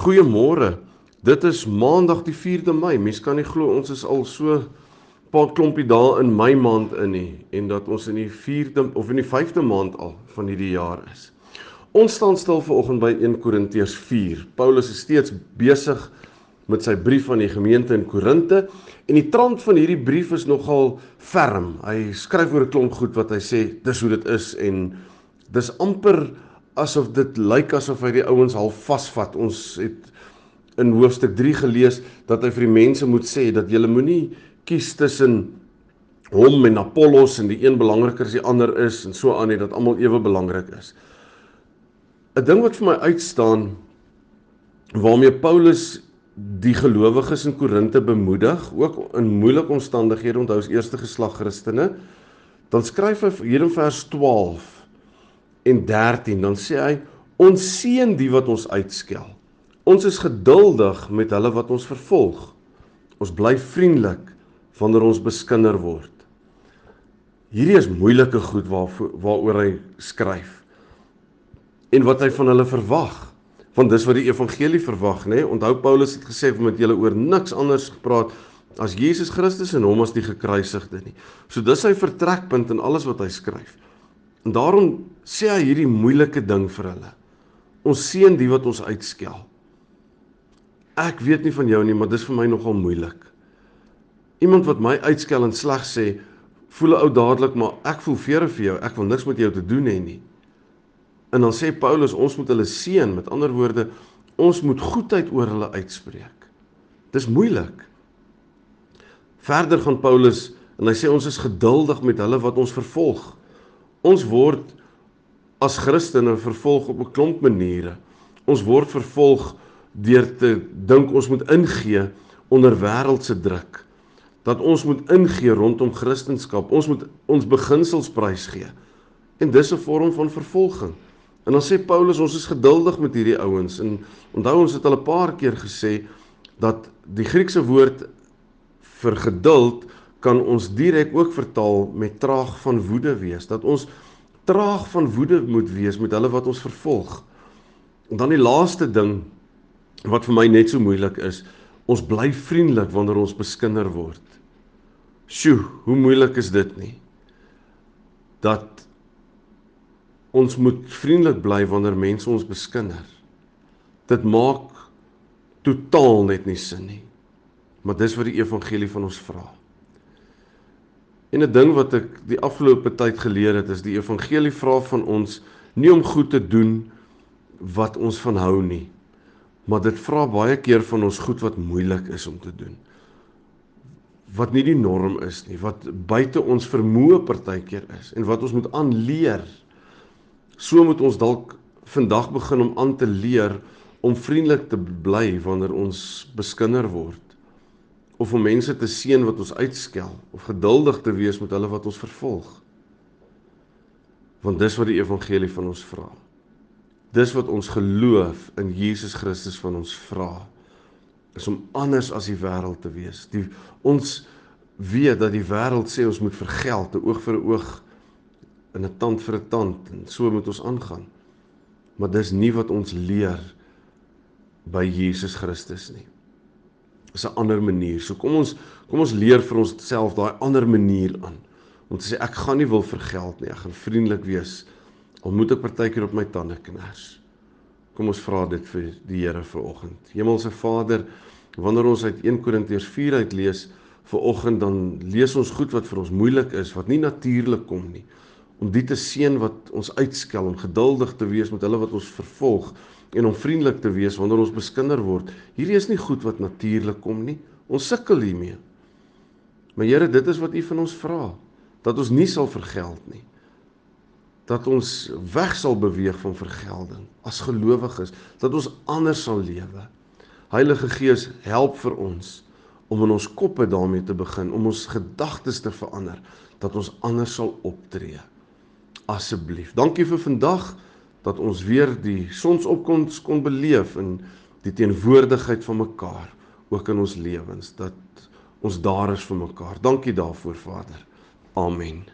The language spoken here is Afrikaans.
Goeiemôre. Dit is Maandag die 4de Mei. Mens kan nie glo ons is al so paar klompie dae in Mei maand in nie en dat ons in die 4de of in die 5de maand al van hierdie jaar is. Ons staan stil vanoggend by 1 Korintiërs 4. Paulus is steeds besig met sy brief aan die gemeente in Korinte en die trant van hierdie brief is nogal ferm. Hy skryf oor 'n klomp goed wat hy sê dis hoe dit is en dis amper asof dit lyk asof hy die ouens half vasvat. Ons het in hoofstuk 3 gelees dat hy vir die mense moet sê dat julle moenie kies tussen hom en Apollos en die een belangriker as die ander is en so aan nie dat almal ewe belangrik is. 'n Ding wat vir my uitstaan waarmee Paulus die gelowiges in Korinte bemoedig, ook in moeilike omstandighede, onthou as eerste geslag Christene, dan skryf hy hier in vers 12 en 13 dan sê hy ons seën die wat ons uitskel. Ons is geduldig met hulle wat ons vervolg. Ons bly vriendelik wanneer ons beskinder word. Hierdie is moeilike goed waar waaroor hy skryf. En wat hy van hulle verwag. Want dis wat die evangelie verwag, nê? Nee? Onthou Paulus het gesê met julle oor niks anders gepraat as Jesus Christus en hom as die gekruisigde nie. So dis sy vertrekpunt in alles wat hy skryf. En daarom sê hy hierdie moeilike ding vir hulle. Ons seën die wat ons uitskel. Ek weet nie van jou nie, maar dis vir my nogal moeilik. Iemand wat my uitskel en sleg sê, voel 'n ou dadelik maar ek voel vere vir jou, ek wil niks met jou te doen hê nie. En dan sê Paulus ons moet hulle seën, met ander woorde, ons moet goedheid oor hulle uitspreek. Dis moeilik. Verder gaan Paulus en hy sê ons is geduldig met hulle wat ons vervolg. Ons word as Christene vervolg op 'n klomp maniere. Ons word vervolg deur te dink ons moet ingee onder wêreldse druk. Dat ons moet ingee rondom Christendom. Ons moet ons beginsels prysgee. En dis 'n vorm van vervolging. En dan sê Paulus ons is geduldig met hierdie ouens en onthou ons het al 'n paar keer gesê dat die Griekse woord vir geduld kan ons direk ook vertaal met traag van woede wees dat ons traag van woede moet wees met hulle wat ons vervolg. En dan die laaste ding wat vir my net so moeilik is, ons bly vriendelik wanneer ons beskinder word. Sjoe, hoe moeilik is dit nie? Dat ons moet vriendelik bly wanneer mense ons beskinder. Dit maak totaal net nie sin nie. Maar dis wat die evangelie van ons vra. En 'n ding wat ek die afgelope tyd geleer het is die evangelie vra van ons nie om goed te doen wat ons van hou nie. Maar dit vra baie keer van ons goed wat moeilik is om te doen. Wat nie die norm is nie, wat buite ons vermoë partykeer is en wat ons moet aanleer. So moet ons dalk vandag begin om aan te leer om vriendelik te bly wanneer ons beskinder word of om mense te seën wat ons uitskel of geduldig te wees met hulle wat ons vervolg. Want dis wat die evangelie van ons vra. Dis wat ons geloof in Jesus Christus van ons vra is om anders as die wêreld te wees. Die ons weet dat die wêreld sê ons moet vir geld, 'n oog vir 'n oog en 'n tand vir 'n tand en so moet ons aangaan. Maar dis nie wat ons leer by Jesus Christus nie is 'n ander manier. So kom ons kom ons leer vir onsself daai ander manier aan. Om te sê ek gaan nie wil vir geld nie, ek gaan vriendelik wees. Al moet ek partykeer op my tande kners. Kom ons vra dit vir die Here vanoggend. Hemelse Vader, wanneer ons uit 1 Korintiërs 4 uit lees vanoggend dan lees ons goed wat vir ons moeilik is, wat nie natuurlik kom nie. Om dit te seën wat ons uitskel om geduldig te wees met hulle wat ons vervolg en om vriendelik te wees wanneer ons beskinder word. Hierdie is nie goed wat natuurlik kom nie. Ons sukkel hiermee. Maar Here, dit is wat U van ons vra, dat ons nie sal vergeld nie. dat ons weg sal beweeg van vergelding as gelowiges, dat ons anders sal lewe. Heilige Gees, help vir ons om in ons koppe daarmee te begin, om ons gedagtes te verander, dat ons anders sal optree. Asseblief. Dankie vir vandag dat ons weer die sonsopkoms kon beleef in die teenwoordigheid van mekaar ook in ons lewens dat ons daar is vir mekaar. Dankie daarvoor Vader. Amen.